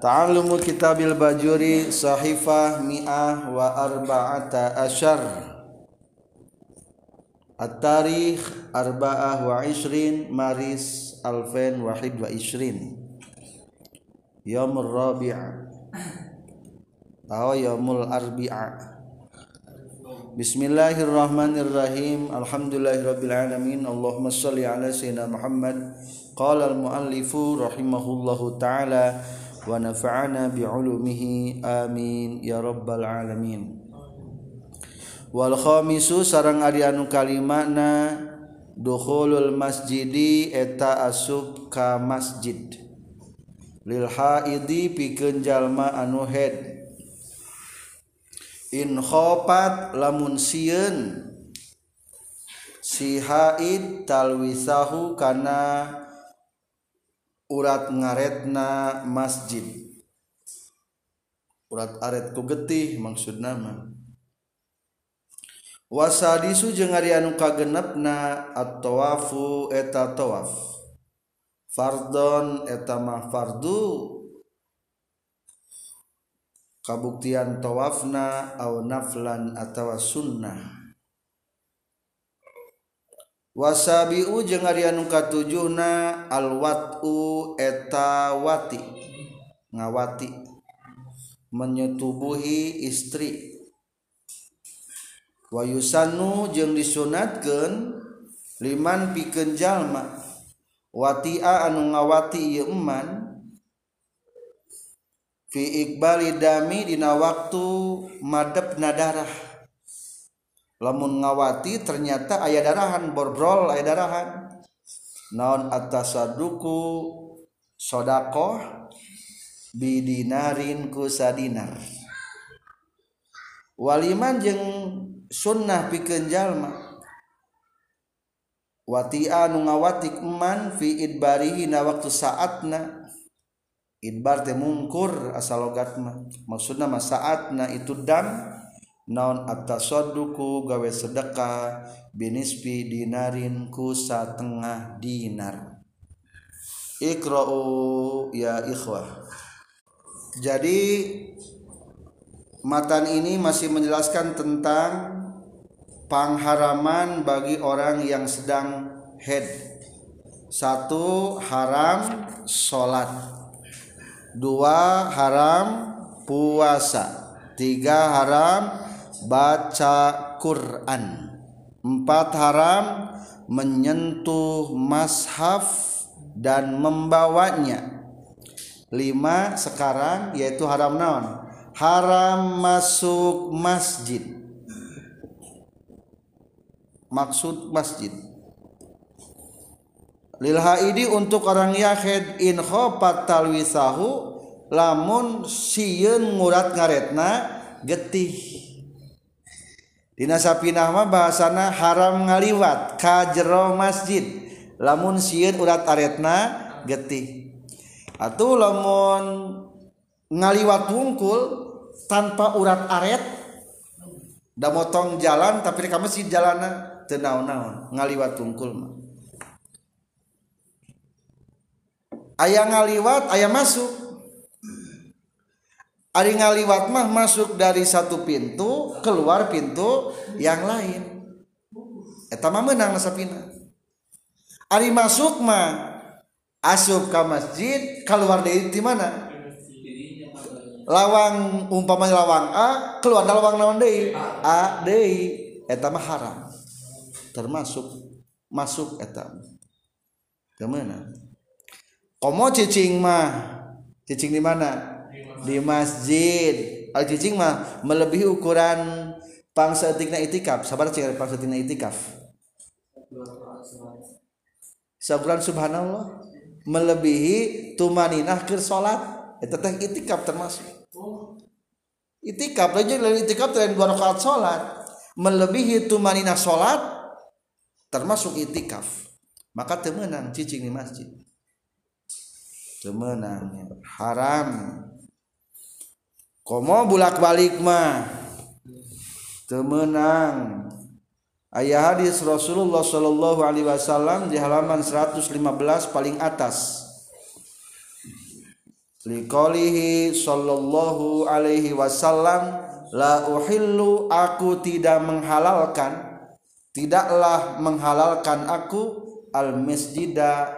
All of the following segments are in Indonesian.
Ta'allumu kitabil bajuri sahifah mi'ah wa arba'ata asyar At-tarikh arba'ah wa ishrin maris alfen wahid wa ishrin Yawmul rabi'a Atau yawmul arbi'a Bismillahirrahmanirrahim Alhamdulillahirrabbilalamin Allahumma salli ala sayyidina Muhammad Qala al-muallifu rahimahullahu ta'ala wa nafa'ana bi'ulumihi amin ya rabbal alamin wal khamisu sarang Ari anu kalimana duhulul masjidi eta asub ka masjid. Lil haidi pikeun jalma anu head. In khopat lamun sieun si haid talwisahu kana urat ngaretna masjid. Urat aret ku getih maksud nama wasadisu jeung ari anu kagenepna at-tawafu eta tawaf. Fardon eta mah fardu. Kabuktian tawafna au naflan atawa sunnah. wasabiu jeung Arya nuka tujuna alwatu etawati ngawati. Menyetubuhi istri. Wayusanu jeung disunatkeun liman pikeun jalma. Watia anu ngawati ieu eman. Fi iqbali dami dina waktu madepna darah lamun ngawati ternyata ayah darahan borbrol ayah darahan. Naon atas saduku sodakoh bidinarin ku sadinar. Waliman jeng sunnah pikeun jalma watia nu ngawati man fi idbarihi na waktu saatna. Idbar teh mungkur asal logatna maksudna mah saatna itu dam. Naon at-tasadduqu gawe sedekah binisbi dinarin ku satengah dinar. Ikra'u ya ikhwah. Jadi matan ini masih menjelaskan tentang pengharaman bagi orang yang sedang head satu haram sholat. Dua haram puasa. Tiga haram baca Quran. Empat haram menyentuh mashaf dan membawanya. Lima sekarang yaitu haram naon? Haram masuk masjid. Maksud masjid. Lil haidi untuk orang yahid in khofat talwisahu lamun sieun ngurat ngaretna getih Dina sapinahma bahasana haram ngaliwat ka jero masjid. Lamun sieun urat aretna getih. Atuh lamun ngaliwat wungkul tanpa urat aret da motong jalan tapi ka masjid jalanna teu naon-naon ngaliwat wungkul mah. Aya ngaliwat aya masuk. Ari ngaliwat mah masuk dari satu pintu keluar pintu yang lain. Eta mah menang sapina. Ari masuk mah asup ke masjid keluar dari di mana? Lawang umpamanya lawang A keluar dari lawang naon deui? A deui. Eta mah haram. Termasuk masuk eta. Ke mana? Komo cicing mah cicing di mana? Di masjid. Al cicing mah melebihi ukuran pangsa tingna itikaf. Sabar cing pangsa tingna itikaf. Sebulan subhanallah. Melebihi tumaninah ke salat itu teh itikaf termasuk. Itikaf aja lain itikaf lain dua rakaat salat melebihi tumaninah salat termasuk itikaf. Maka temenang cicing di masjid. Temenang haram komo bulak-balik mah. Temenang. Ayah hadis Rasulullah Shallallahu Alaihi Wasallam di halaman 115 paling atas. Liqalihi sallallahu alaihi wasallam la uhillu aku tidak menghalalkan tidaklah menghalalkan aku al masjida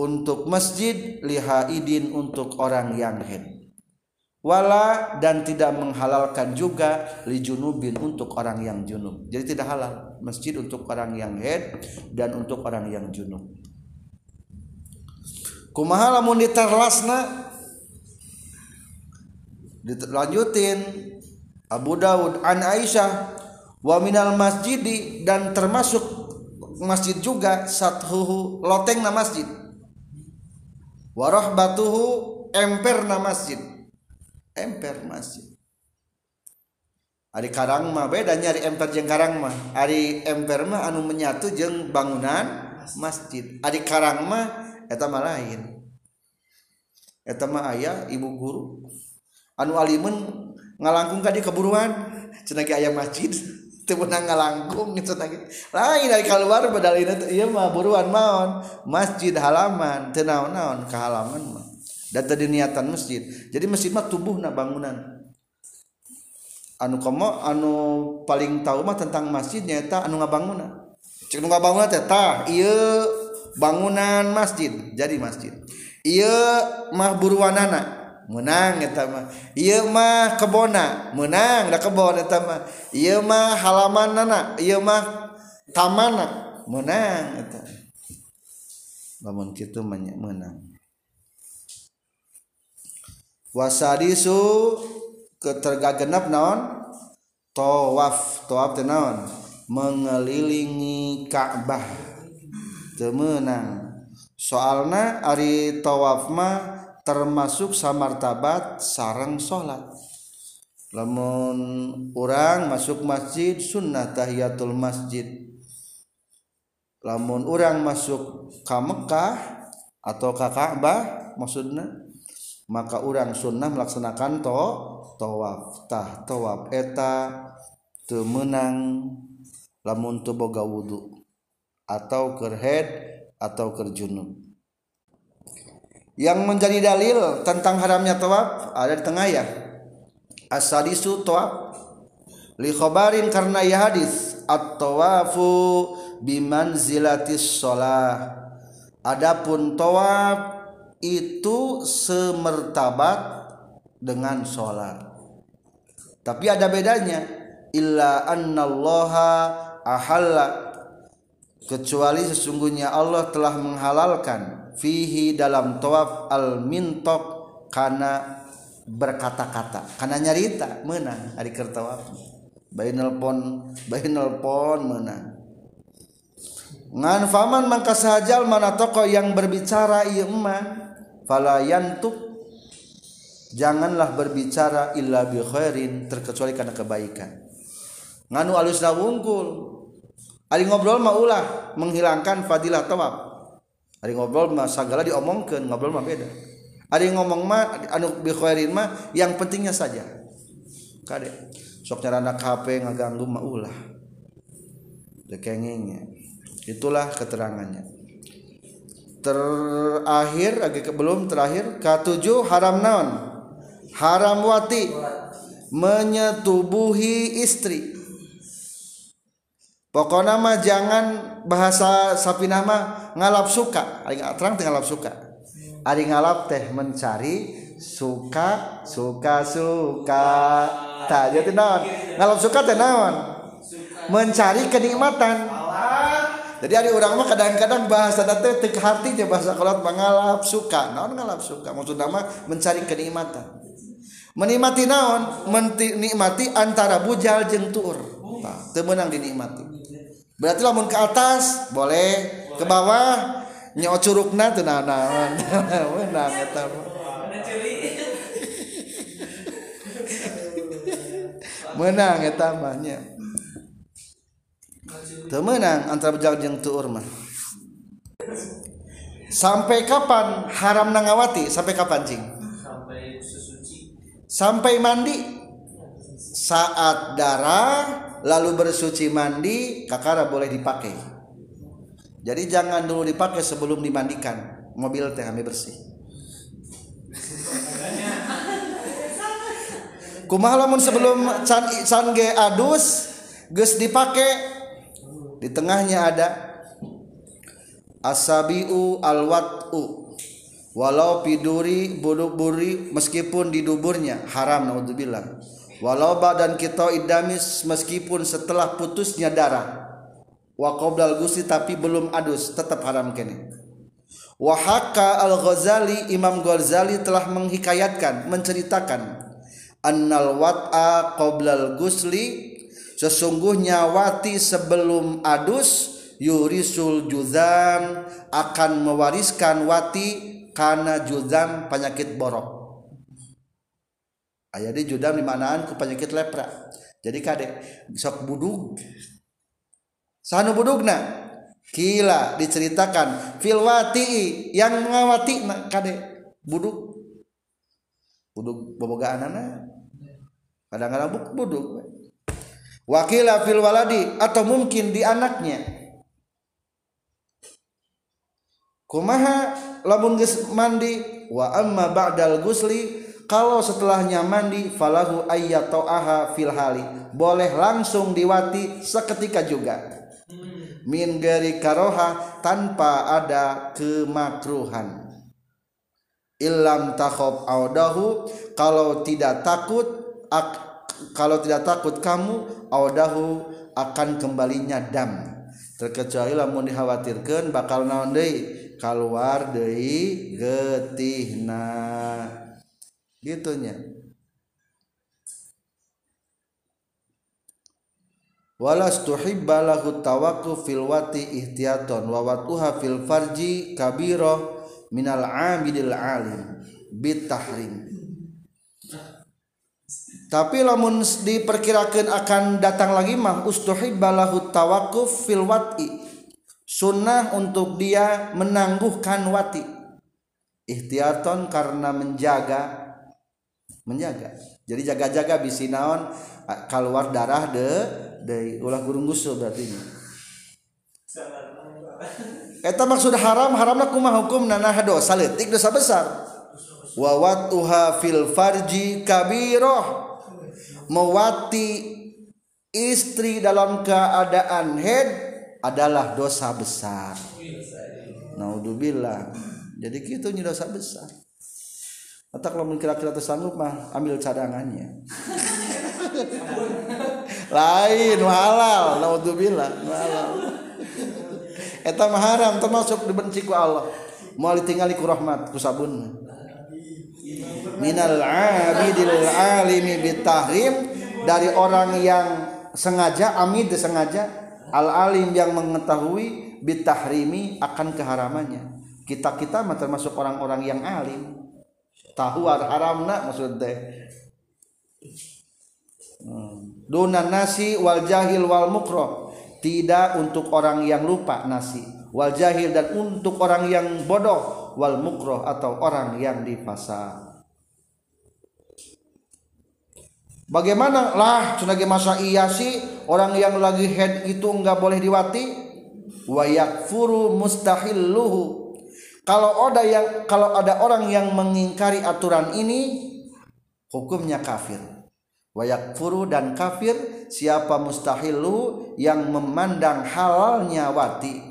untuk masjid lihaidin untuk orang yang head wala dan tidak menghalalkan juga li junubin untuk orang yang junub. Jadi tidak halal. Masjid untuk orang yang head dan untuk orang yang junub. Kumaha lamun diterlasna? Dilanjutin. Abu Daud an Aisyah wa minal masjidi dan termasuk masjid juga sathuhu loteng na masjid. Warahbatuhu emper na masjid emper masjid Ari karang mah beda nyari emper jeung karang mah. Ari emper mah anu menyatu jeung bangunan masjid. Ari karang mah eta mah lain. Eta mah aya ibu guru. Anu alimun ngalangkung ka di keburuan cenah ge masjid. Teu ngalangkung gitu lain dari keluar badal ieu mah buruan maon. Masjid halaman. Teu naon-naon ka halaman mah dan tadi niatan masjid. Jadi masjid mah tubuh na bangunan. Anu komo anu paling tahu mah tentang masjid nyata anu ngabangunan cek nu ngabangunan teh tah ieu bangunan masjid. Jadi masjid. Ieu mah buruanana. Menang eta mah. Ieu mah kebona. Menang da kebon eta mah. Ieu mah halamanana. Ieu mah tamanna menang eta. Lamun kitu menang wasadisu ketergagenap naon? Tawaf tawaf teh naon? Mengelilingi Ka'bah. Temenang soalna ari tawaf mah termasuk samartabat sarang salat lamun orang masuk masjid sunnah tahiyatul masjid. Lamun orang masuk ke Mekah atau ke Ka'bah maksudnya maka orang sunnah melaksanakan to tawaf. Tah tawaf eta temenang lamun tu boga wudu atau kerhead atau kerjunub yang menjadi dalil tentang haramnya tawaf ada di tengah ya. Asadisu tawaf. Li khabarin karena ya hadis at-tawafu bimanzilatis shalah. Adapun tawaf itu semertabat dengan sholat. Tapi ada bedanya. Illa annallaha ahalla. Kecuali sesungguhnya Allah telah menghalalkan fihi dalam tawaf al mintok karena berkata-kata. Karena nyarita menang hari kertawaf. Bayi nelpon bayi nelpon menang. Ngan faman mangka mana tokoh yang berbicara ieu emang fala yantuk. Janganlah berbicara illa bi khairin terkecuali karena kebaikan. Nganu alusna wungkul. Ari ngobrol mah ulah menghilangkan fadilah tawaf ari ngobrol mah sagala diomongkeun ngobrol mah beda. Ari ngomong mah anu bi khairin mah yang pentingnya saja. Kade sok nyarana HP ngaganggu mah ulah. Dekengengnya. Itulah keterangannya terakhir lagi ke belum terakhir ketujuh haram naon? Haram wati. Menyetubuhi istri. Pokoknya mah jangan bahasa sapi nama ngalap suka. Ari terang teh ngalap suka. Ari ngalap teh mencari suka suka suka. Tak jadi naon? Ngalap suka teh naon? Mencari kenikmatan jadi ada orang mah kadang-kadang bahasa date tek hati aja bahasa kolot mengalap suka. Naon ngalap suka? Maksud nama mencari kenikmatan. Menikmati naon? Menikmati antara bujal jeng tur nah, temenang dinikmati. Berarti lamun ke atas boleh. Ke bawah nyok curugna teu naon menang eta menang eta mah temenang antara bejak yang tuur mah. Sampai kapan haram nangawati? Sampai kapan cing sampai sesuci. Sampai mandi? Saat darah lalu bersuci mandi kakara boleh dipakai. Jadi jangan dulu dipakai sebelum dimandikan. Mobil teh kami bersih. Kumaha lamun sebelum can, can ge adus geus dipakai di tengahnya ada asabiu alwatu. Walau piduri buri meskipun di duburnya. Haram naudzubillah. Walau badan kita idamis meskipun setelah putusnya darah. Wa gusi tapi belum adus tetap haram kene. Wahaka al-Ghazali Imam Ghazali telah menghikayatkan menceritakan. Annal wat'a qoblal gusli sesungguhnya wati sebelum adus yurisul juzam akan mewariskan wati karena juzam penyakit borok. Ayah di judam dimanaan ke penyakit lepra. Jadi kadek sok budug. Sanu budugna? Kila diceritakan filwati yang mengawati kadek budug. Budug boboga anana kadang-kadang buduk wakila fil waladi atau mungkin di anaknya. Kumaha lamun geus mandi wa amma ba'dal gusli kalau setelahnya mandi falahu ayyata'aha fil hali. Boleh langsung diwati seketika juga. Min gari karoha tanpa ada kemakruhan. Illam takhob audahu kalau tidak takut ak, kalau tidak takut kamu audahu akan kembalinya dam. Terkecuali lamun dikhawatirkan bakal naon deui? Keluar deui getihna gitunya. Walas tuhibba lahu tawaqqu fil wati ihtiyaton wa watuha fil farji kabiro minal amidil alim bitahrim tapi lamun diperkirakan akan datang lagi mah ustuhibbalahu tawakuf fil wati. Sunnah untuk dia menangguhkan wati. Ihtiyaton karena menjaga menjaga. Jadi jaga-jaga bisi naon keluar darah de de ulah gurung gusul berarti Eta maksud haram haramna kumaha hukum? Nah dosa leutik dosa besar. Wa watuha fil farji kabiroh mewati istri dalam keadaan head adalah dosa besar. Naudzubillah jadi gitu nya dosa besar. Atau kalau kira-kira tersanggup mah ambil cadangannya. Lain halal naudzubillah halal eta mah haram termasuk dibenci ku Allah. Mau ditinggali ku rahmat ku sabun minal abidil alimi bitahrim. Dari orang yang sengaja amid sengaja al alim yang mengetahui bitahrimi akan keharamannya. Kita kita termasuk orang-orang yang alim. Tahu haramna maksudnya hmm. dunan nasi wal jahil wal mukroh tidak untuk orang yang lupa nasi. Wal jahil dan untuk orang yang bodoh wal mukroh atau orang yang di pasar Bagaimana? Lah sebagai masa iya sih? Orang yang lagi head itu nggak boleh diwati? Wayak furu mustahilluhu. Kalau ada yang kalau ada orang yang mengingkari aturan ini hukumnya kafir. Wayak furu dan kafir siapa mustahilu yang memandang halalnya wati?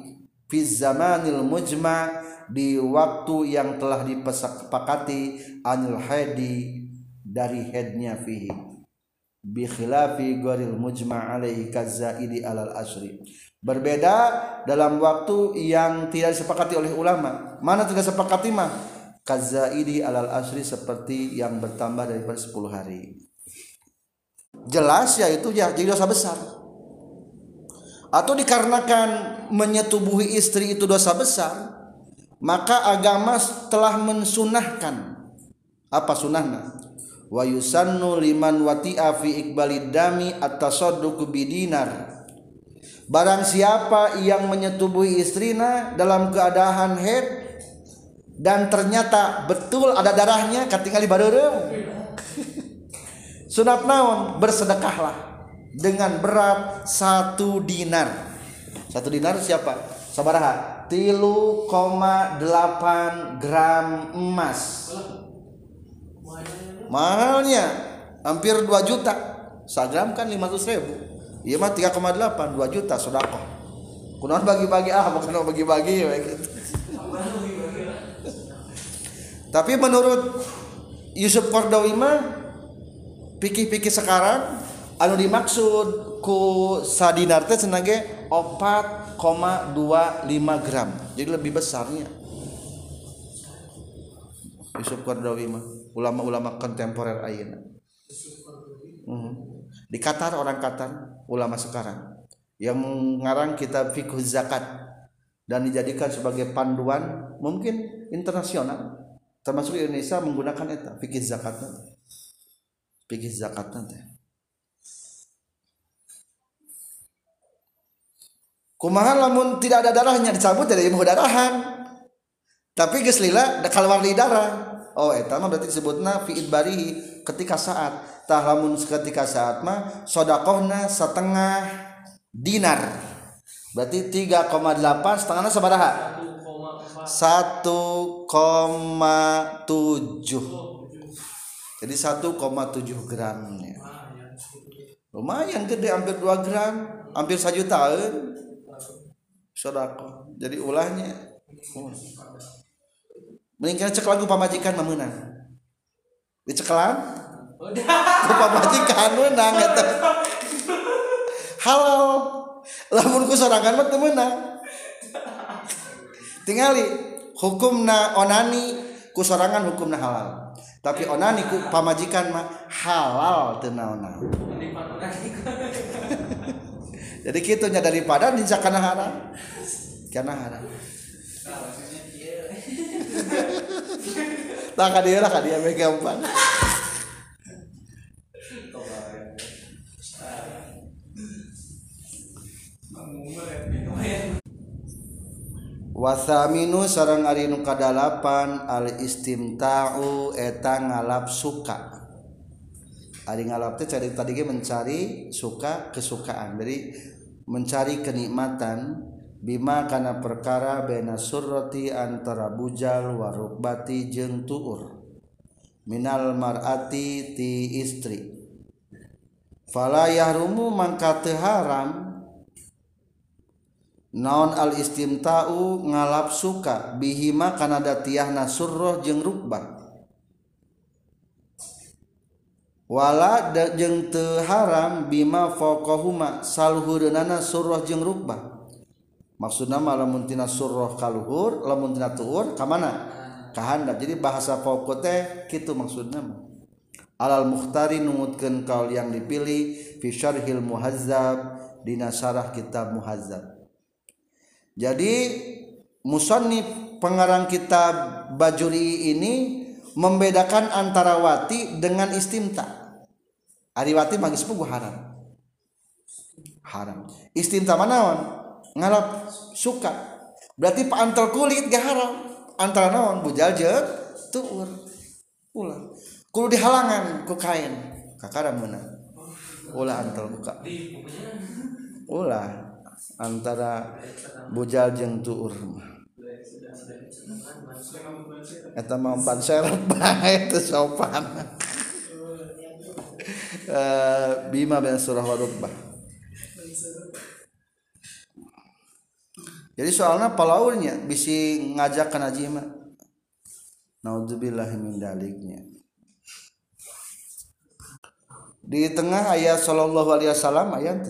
Fi zamanil mujma di waktu yang telah dipesepakati anil haidi dari headnya fihi. Bi khilafi gharil mujma alaihi kazaidi alal asri. Berbeda dalam waktu yang tidak disepakati oleh ulama. Mana tidak sepakati mah? Kazaidi alal asri seperti yang bertambah daripada 10 hari. Jelas ya itu ya jadi dosa besar. Atau dikarenakan menyetubuhi istri itu dosa besar maka agama telah mensunahkan. Apa sunahnya? Wa yusannu liman wati'a fi iqbalid dami at-tasadduq bidinar barang siapa yang menyetubuhi istrina dalam keadaan head dan ternyata betul ada darahnya ketika di bareureum sunat naon? Bersedekahlah dengan berat satu dinar. Satu dinar siapa? Sabaraha tilu koma delapan gram emas. Mahalnya hampir 2 juta. Sagram kan 500 ribu. Iya mah 3,8 2 juta sodako kunaon bagi-bagi ah bukan bagi-bagi gitu. tapi menurut Yusuf Kordawi mah pikir-pikir sekarang anu dimaksud ku sadinar teh senage 4,25 gram. Jadi lebih besarnya. Yusuf Kordawi mah ulama-ulama kontemporer ayeuna. Hmm. di Qatar orang Qatar ulama sekarang yang mengarang kitab fikih zakat dan dijadikan sebagai panduan mungkin internasional termasuk Indonesia menggunakan eta fikih zakat nanti fikih zakat kumaha lamun tidak ada darahnya dicabut dari ilmu darahan. Tapi geus lila keluar di darah. Oh eta mah berarti disebutna fi idbarihi ketika saat. Tah lamun ketika saat mah sodakohna setengah dinar. Berarti 3,8 setengahnya sabaraha? 1,7 jadi 1,7 gramnya. Lumayan gede hampir 2 gram. Hampir 1 jutaan sodako. Jadi ulahnya oh. mending cek lagu pamajikan memenang diceklan? Ku pamajikan menang eta halal lamun ku sorangan mah menang tingali hukumna onani ku sorangan hukumna halal. Tapi onani ku pamajikan mah halal teu naon jadi kitunya daripada ninja kana haram. Kana haram. Tak kadia lah kadia me gampang wasaminu sarang ari nu kadalapan al istimta'u eta ngalap suka ari ngalap teh cari tadi mencari suka kesukaan. Jadi mencari kenikmatan. Bima kana perkara bena surrati antara bujal warukbati jeung tuur. Minal mar'ati ti istri. Fala yahrumu mangka teu haram. Naon al istimta'u ngalap suka. Bihima kana datiyahna surroh jeung rukbah wala jeung teu haram bima faqahuma saluhureunana surroh jeung rukbah. Maksudna mah lamun tina surroh kaluhur lamun tina tuur ka mana? Ka handap jadi bahasa faqah teh kitu maksudna alal mukhtari numutkeun kaul yang dipilih fi syarhil muhazzab dina syarah kitab muhazzab. Jadi musonif pengarang kitab Bajuri ini membedakan antara wati dengan istimta. Ari wati magis pugu haram. Haram. Istimta manaon? Ngalap suka. Berarti antar kulit gak haram. Antara naon bujal jeung tuur. Ulah. Kudu dihalangan ku kain. Kakara meunang. Ulah antar buka. Ulah antara bujal jeung tuur eta mah ban serep bae teu sopan uh, bima bin surah warubah jadi soalnya palaurnya bisi ngajak ke najima naudzubillah min daliknya. Di tengah ayat sallallahu alaihi wasallam ayat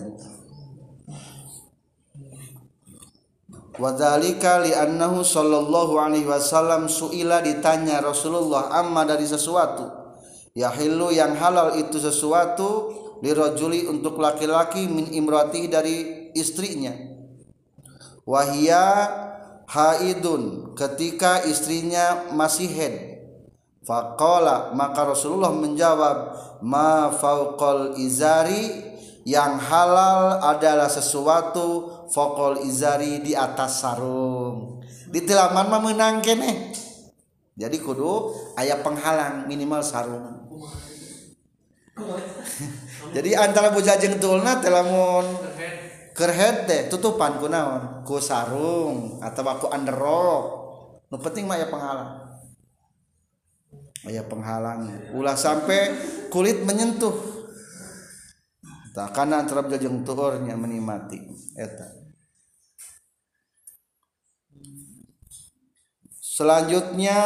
Wadhalika li'annahu sallallahu alaihi wasallam su'ila ditanya Rasulullah amma dari sesuatu yahillu yang halal itu sesuatu lirajuli untuk laki-laki min imrati dari istrinya. Wahia haidun ketika istrinya masih head faqala maka Rasulullah menjawab ma fauqal izari yang halal adalah sesuatu fokol izari di atas sarung. Di tilaman mah menang kene. Jadi kudu ayah penghalang minimal sarung jadi antara bujang jeung tulna telamun kerhead teh tutupan ku naon? Ku sarung atau ku underrok nu penting mah ya penghalang. Aya penghalang. Ulah sampai kulit menyentuh. Tak karena antara jeung tuhurnya menikmati eta. Selanjutnya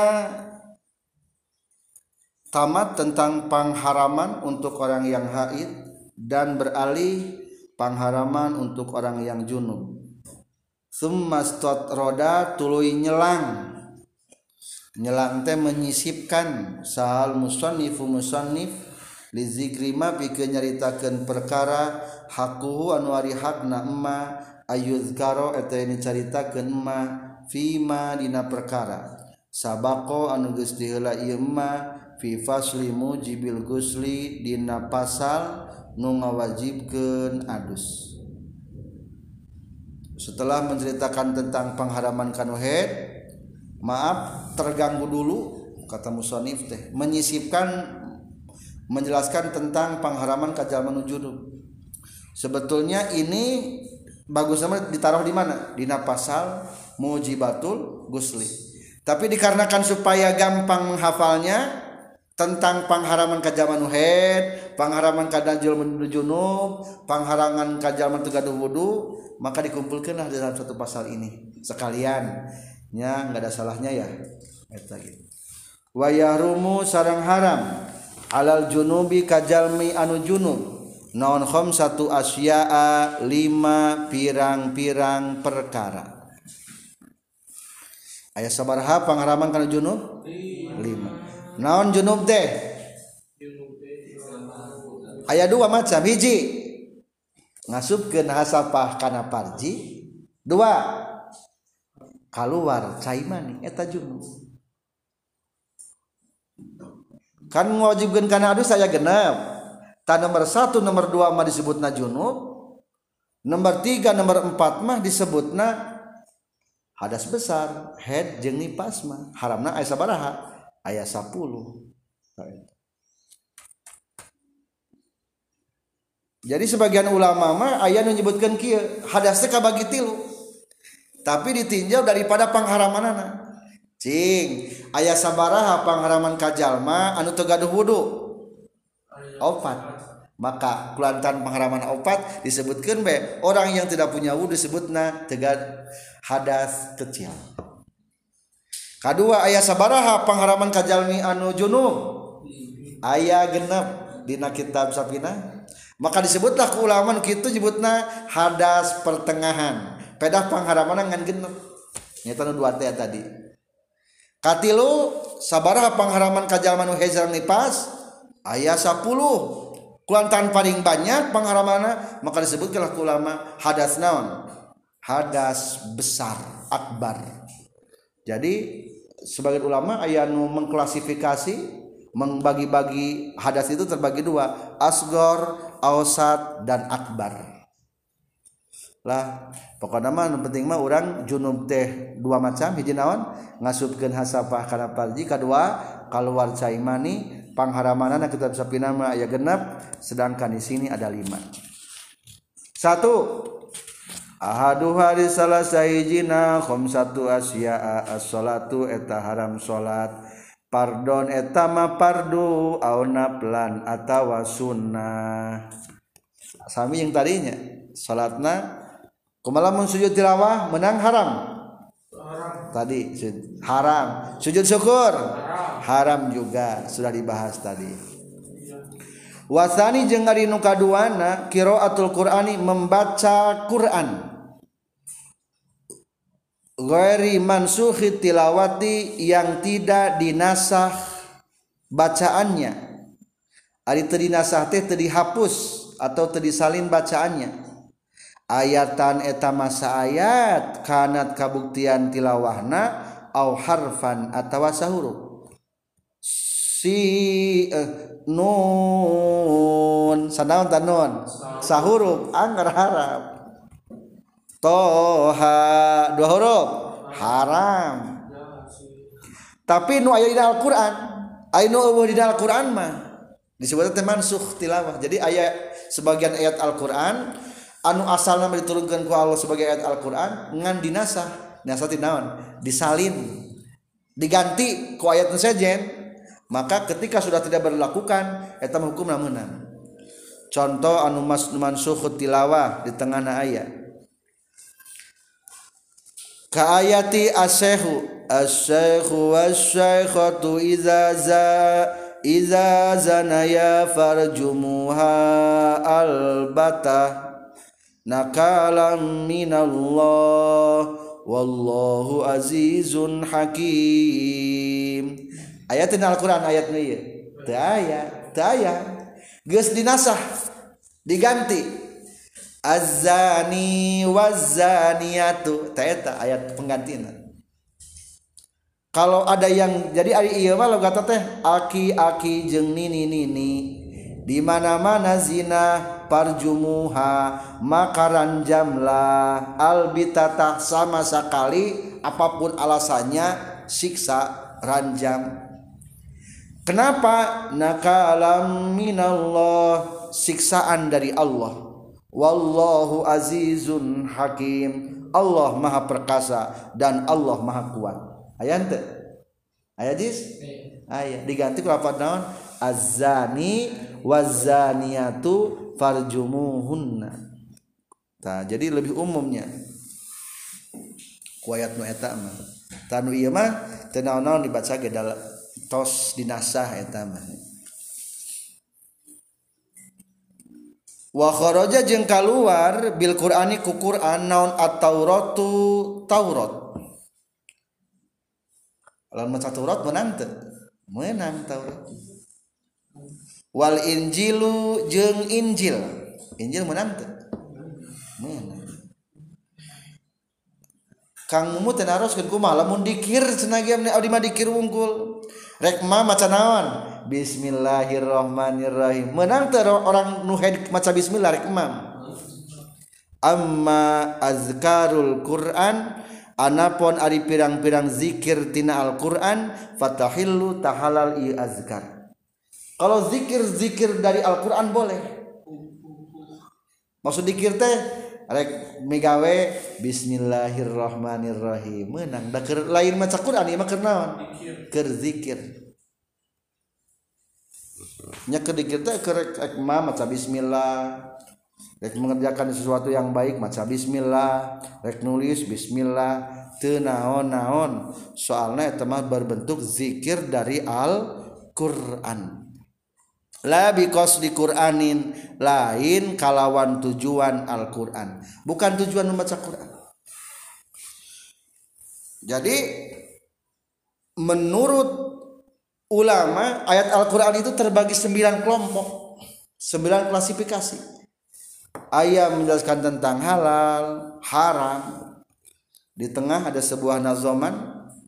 tamat tentang pengharaman untuk orang yang haid dan beralih pengharaman untuk orang yang junub. Summa roda tului nyelang. Nyelang teh menyisipkan. Sahal musannifu musannif. Li zikrima pikeun nyaritakeun perkara. Hakuhu anu ari hakna emma. Ayuzkaro eta ini caritakeun emma. Fima dina perkara. Sabako anu geus diheula ieu fi fasli mujibil gusli dina pasal nu ngawajibkeun adus. Setelah menceritakan tentang pengharaman kanu head maaf terganggu dulu kata musonif teh menyisipkan menjelaskan tentang pengharaman kajal menuju sebetulnya ini bagus sama ditaruh di mana? Di pasal mujibatul gusli. Tapi dikarenakan supaya gampang menghafalnya tentang pengharaman kajal manuhead pengharaman kadajul menuju junub pengharaman kajal mentegaduh wudu maka dikumpulkanlah dalam satu pasal ini. Sekalian. Nya nggak ada salahnya ya. Eta gitu wayahrumu sarang haram alal junubi kajalmi anu junub. Naon khom satu asya'a lima pirang-pirang perkara. Ayat sabaraha pangharaman kana junub? Lima naon junub teh? Ayat dua macam hiji. Ngasupkeun hasapah kana parji. Dua keluar caimani eta junub. Kan mewajibkan karena adus saya genap tak nomor satu nomor dua mah disebut na junub. Nomor tiga nomor empat mah disebut na hadas besar. Head jeng nipas mah haramna ayat sabaraha ayat sepuluh. Jadi sebagian ulama mah ayat menyebutkan kia hadasnya kabagi tilu. Tapi ditinjau daripada pengharaman cing ayah sabaraha pengharaman kajalma anu tegaduh wudhu opat. Maka kulantan pengharaman opat disebutkan be orang yang tidak punya wudhu disebutna tegad hadas kecil kedua ayah sabaraha pengharaman kajalmi anu junub. Ayah genep dina kitab sapina maka disebutlah ke ulama gitu nyebutna hadas pertengahan. Pedah pangharaman ngan genep. Nyata dua teh tadi. Katilu sabaraha pangharaman kajalman nu hezal nipas ayat 10 kulantan paling banyak pengharamana maka disebutkanlah ulama hadas naon? Hadas besar akbar. Jadi sebagai ulama ayat nu mengklasifikasi membagi-bagi hadas itu terbagi dua asgor ausat dan akbar. Lah pokoknya mah penting mah orang junub teh dua macam hiji naon? Ngasupkeun hasapah kana parji kedua keluar cai mani pangharamanana kita bisa nama aya genap sedangkan di sini ada lima. Satu Ahuha salah sayaijina khomsatu satu as-salatu eta haram salat. Pardon etama pardu anaplan atawa sunnah. Sami yang tadinya salatna kumalamun sujud tilawah menang haram. Tadi haram. Sujud syukur. Haram juga sudah dibahas tadi. wasani jeung ari nu kaduana qiraatul qur'ani membaca Quran. Ghairi mansukhi tilawati yang tidak dinasah bacaannya. Ari teu dinasah teh teu dihapus atau teu disalin bacaannya. Ayatan eta masa ayat kanat kabuktian tilawahna au harfan atawa sahuruf. Si eh, nun. Sanaon tanun sahuruf anggar haram toha. Dua huruf. Haram. Tapi nu ayat di Al-Quran ayat nu di Al-Quran mah disebut teh mansukh tilawah. Jadi ayat sebagian ayat Al-Quran anu asalnya diturunkan ku Allah sebagai ayat Al-Quran ngan dinasah. Dinasah naon? Disalin. Diganti ku ayat sejen. Maka ketika sudah tidak berlakukan etam hukum menang contoh anu mansuh tilawah di tengah ayat ka ayati asyahu asyahu wasyaikhatu iza za iza zanaya farjumuha albata. Nakalam minallah wallahu azizun hakim ayat Al-Quran ayat ayat geus dinasah diganti. Azani wazaniatu eta ayat penggantian kalau ada yang jadi ari ieu mah logat teh aki-aki jeung nini-nini di mana-mana zina parjumuha makaran jamlah albitata sama sekali apa pun alasannya siksa ranjam Kenapa nakalam minallah siksaan dari Allah. Wallahu azizun hakim. Allah maha perkasa dan Allah maha kuat. Ayat ente? Ayat dis? Ayat diganti ku apa naon? Azani wazaniatu farjumuhunna. Nah, jadi lebih umumnya. Kuayat nu eta mah. Tanu ieu mah teu naon-naon dibaca ge dalam tos dinasah eta mah. Wa kharaja jeung kaluar bil qur'ani ku qur'an naon at-tauratu taurat lamun maca taurat menang teu menang taurat wal injilu jeung injil. Injil menang teu menang Kang Mumu teu naroskeun kumaha? Lamun dikir cenah ge abdi mah dikir wungkul. Rekma maca naon? Bismillahirrohmanirrahim menang ter orang nuhed maca Bismillah rekma amma azkarul Quran anapun ari pirang-pirang zikir tina Al-Quran fatahillu tahalal i azkar. Kalau zikir-zikir dari Al-Quran boleh. Maksud zikir teh rek megawe Bismillahirrohmanirrohim menang. Da keur lain maca Quran ieu mah keur naon? Keur zikir. Nya keur zikir teh keur rek mah maca bismillah. Rek mengerjakan sesuatu yang baik maca bismillah. Rek nulis bismillah. Teu naon-naon soalna eta mah berbentuk zikir dari Al-Qur'an la biqasdi Qur'anin lain kalawan tujuan Al-Qur'an. Bukan tujuan membaca Qur'an. Jadi menurut ulama ayat Al-Qur'an itu terbagi sembilan kelompok sembilan klasifikasi. Ayat menjelaskan tentang halal haram. Di tengah ada sebuah nazoman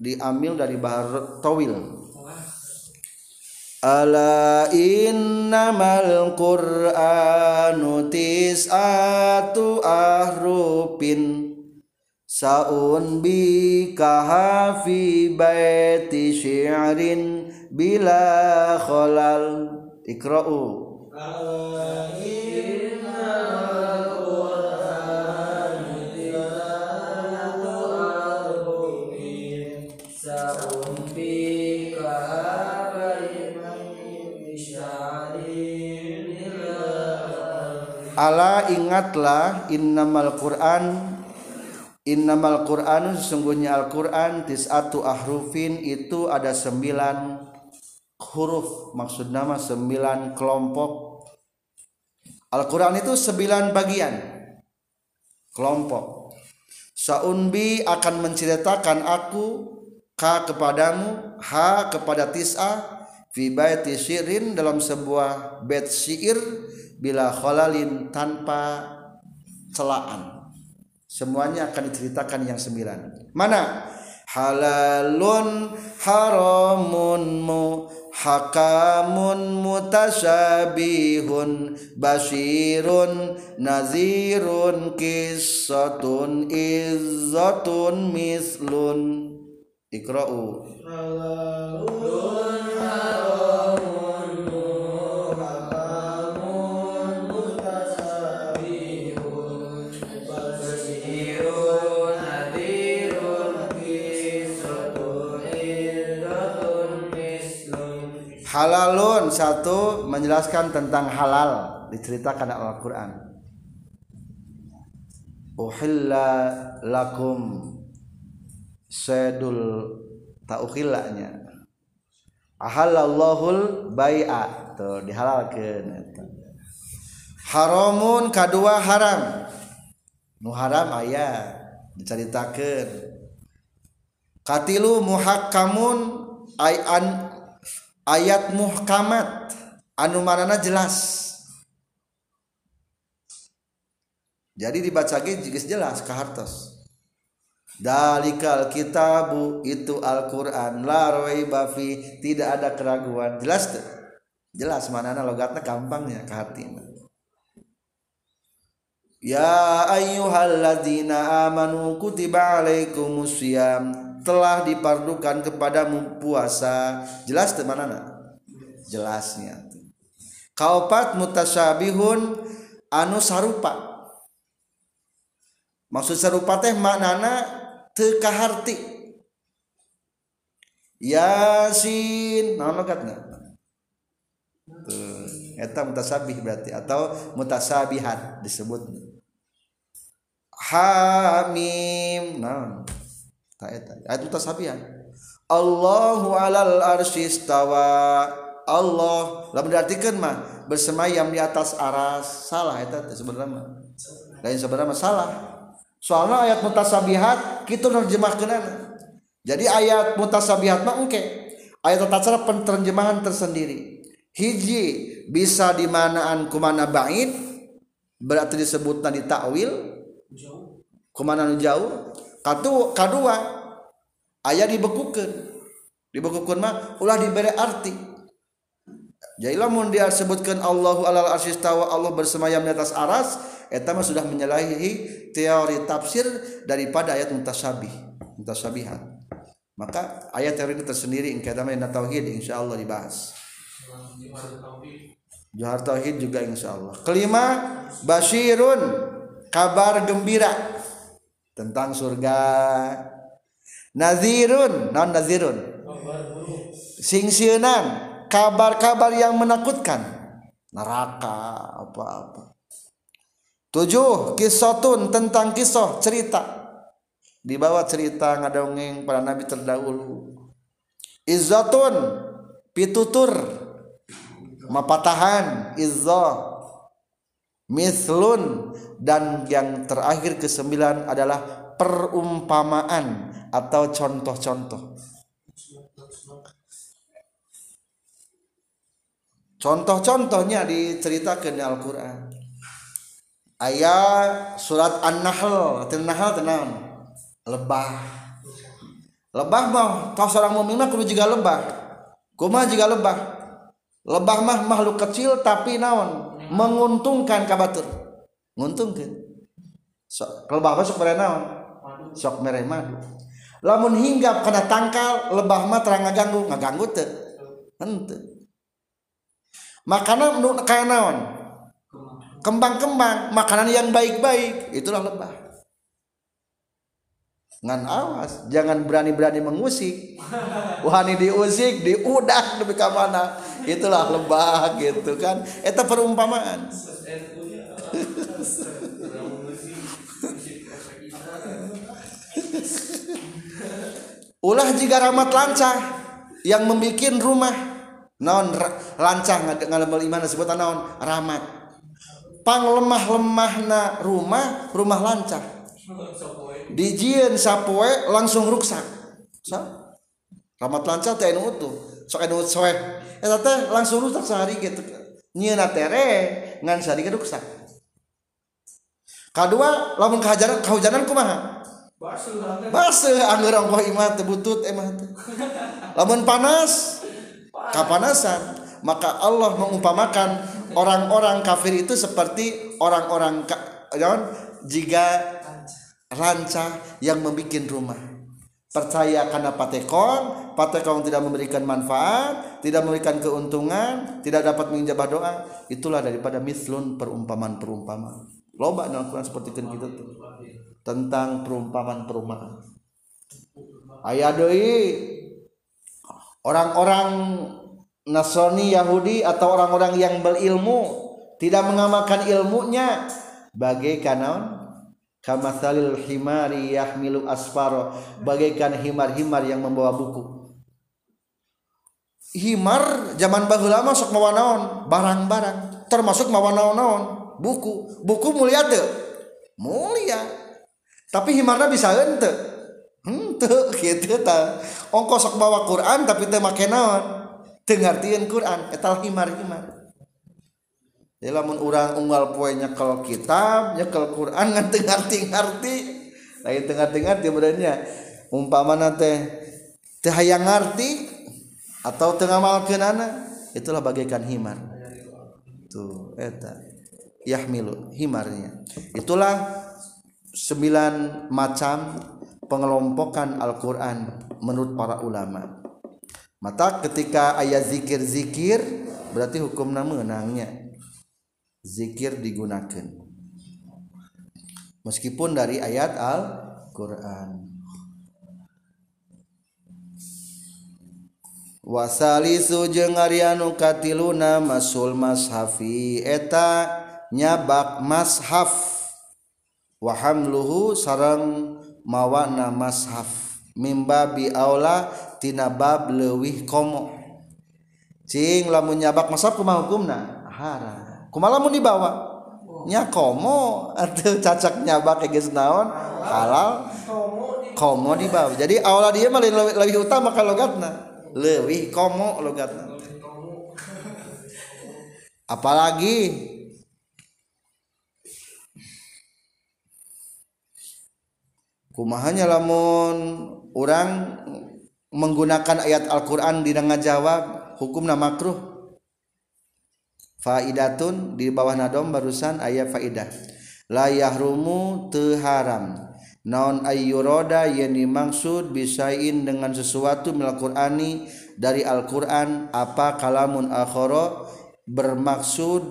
diambil dari bahar tawil Ala innamal Qur'anu tis'atu ahrufin. Sa'un bi kahafi baiti syi'rin bila khalal. Ikra'u Ala ala ingatlah innamal Quran innamal Qur'an sesungguhnya Al-Qur'an tis'atu ahrufin itu ada sembilan huruf maksud nama sembilan kelompok. Al-Quran itu sembilan bagian kelompok. Saunbi akan menceritakan aku K kepadamu H kepada tis'a fi baiti syirin dalam sebuah bait syair bila khalalin tanpa celaan. Semuanya akan diceritakan yang sembilan. Mana? Halalun haramun mu hakamun mutasyabihun basirun nazirun kisatun izzatun mislun halalun halalun satu menjelaskan tentang halal diceritakan dalam Al-Qur'an. Uhilla lakum sedul taukhilanya ahallallahul bai'a tuh dihalalkeun eta. Haramun kadua haram. Nu haram aya diceritakeun katilu muhakkamun ay an, ayat muhkamat. Anu manana jelas. Jadi dibaca geus jelas ka hartos Dalikal kitabu itu Al-Qur'an. La raiba fi. Tidak ada keraguan. Jelas tuh? Jelas manana logatna gampangnya ke hatina Ya ayyuhalladzina amanu kutiba alaikumusiyam telah dipardukan kepadamu puasa. Jelas teu manana? Jelasnya kaupat mutasyabihun anu sarupa. Maksud sarupa teh maknana teu kaharti yasin naon logatna eta mutasabih berarti atau mutasabihat disebut. Hamim. Nah tak eta. Ayat mutasabihan Allahu alal arsyistawa Allah. Lah berartikeun mah bersemayam di atas aras. Salah eta sebenarnya lain sebenarnya salah soalnya ayat mutasabihat kita nerjemahkan jadi ayat mutasabihat mah oke ayat tatacara penterjemahan tersendiri. Hiji bisa di manaan kumana bait berarti disebutna di takwil kumana nu jauh? Katu kadua. Ayat dibekukeun. Dibekukeun mah ulah diberi arti. Jadi lamun dia sebutkan Allahu alal arsistawa Allah bersemayam di atas aras. Eta sudah menyalahi teori tafsir daripada ayat mutasabih mutasabihat maka ayat teori ini tersendiri in kita main tauhid insyaallah dibahas. Johar tauhid juga insyaallah. Kelima basyirun kabar gembira tentang surga. Nazirun non nazirun. Singsieunan kabar-kabar yang menakutkan. Neraka apa-apa. Tujuh kisotun tentang kisah cerita. Dibawa cerita ngadongeng para nabi terdahulu. Izzatun pitutur. Mapatahan izzah mislun dan yang terakhir kesembilan adalah perumpamaan atau contoh-contoh. Contoh-contohnya diceritakan di Al-Quran. Ayat surat An-Nahl, An-Nahl tenang, lebah. Lebah mah, kalau seorang mukmin mah juga lebah. Kuma juga lebah. Lebah mah makhluk kecil tapi naon? Menguntungkan kabatur nguntungkan sok lebah sok mere naon sok mere madu lamun hinggap kena tangkal lebah mah terang ngaganggu ngaganggu teu henteu makanan nu kaya naon? Kembang-kembang makanan yang baik-baik. Itulah lebah ngan awas jangan berani-berani mengusik. Wahani diusik diudak demi mana? Itulah lebah gitu kan. Itu perumpamaan. Ulah jika rahmat lancah yang membuat rumah naon lancah ngademel iman disebut naon? Rahmat. Pang lemah lemah na rumah rumah lancah dijieun sapoe langsung ruksak. Sa? Rahmat lancah teh anu utuh. Sok anu soe. Eta teh langsung rusak sehari gitu nyieuna tere ngan sehari ge ruksak. Kadua lamun kahajaran kahujanan kumaha? Baseuh angeur angkoh imah teh butut emah teh. Lamun panas kapanasan maka Allah mengumpamakan orang-orang kafir itu seperti orang-orang jika rancah yang membuat rumah. Percaya karena patekong patekong tidak memberikan manfaat tidak memberikan keuntungan tidak dapat menjabah doa. Itulah daripada mislun perumpamaan perumpamaan loba dalam Quran seperti kan kita tuh tentang perumpamaan-perumpamaan. Ayat deui orang-orang Nasrani Yahudi atau orang-orang yang berilmu tidak mengamalkan ilmunya bagaikan naon kamathalil himari yahmilu asfaro. Bagaikan himar-himar yang membawa buku. Himar zaman baheula mah sok mawa naon? Barang-barang. Termasuk mawa naon-naon. Buku. Buku mulia teu? Mulia. Tapi himarna bisa henteu henteu kitu ta ongkos sok bawa Quran tapi teu make naon? Teu ngartieun Quran eta himar-himar lamun orang unggal poe nyekel kitab nyekel Quran ngerti ngerti ngerti lain tengah tengah dia beranya umpama teh teh hayang ngerti atau tengah malkeun anak itulah bagaikan himar. Tuh eta. Yahmilu himarnya. Itulah sembilan macam pengelompokan Al-Quran menurut para ulama. Mata ketika ayat zikir-zikir berarti hukum menangnya. Zikir digunakan. Meskipun dari ayat Al-Qur'an. Wasalisu jeung arianu katiluna masul mashafi eta nyabak mashaf. Wa hamluhu sareng mawana mashaf. Mimba bi aula tina bab leuwih komo. Cing lamun nyabak mashaf kumaha hukumna? Haram kumaha lamun dibawa? Nya komo. Atau cacak nyabak geus naon? Halal. Komo dibawa. Jadi aula dia mah lebih utama kalau logatna. Leuwih komo logatna. Apalagi kumahanya lamun orang menggunakan ayat Al-Quran di jawab hukumna makruh. Faidatun di bawah nadom barusan ayat faidah. La yahrumu haram. Naon ayyuroda yang dimaksud bisain dengan sesuatu mil Qur'ani dari Al-Qur'an apa kalamun akhara bermaksud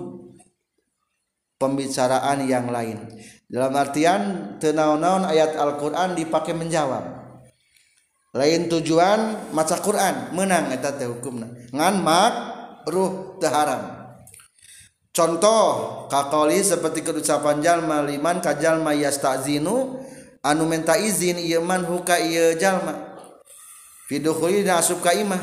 pembicaraan yang lain dalam artian tenaon-naon ayat Al-Quran dipakai menjawab. Lain tujuan maca Quran. Menang eta teh hukumna. Ngan mak ruh teh haram. Contoh kakoli seperti ucapan jalma liman ka jalma yastazinu anu menta izin ieu man huka ieu jalma. Fidukhuli nasub ka imah.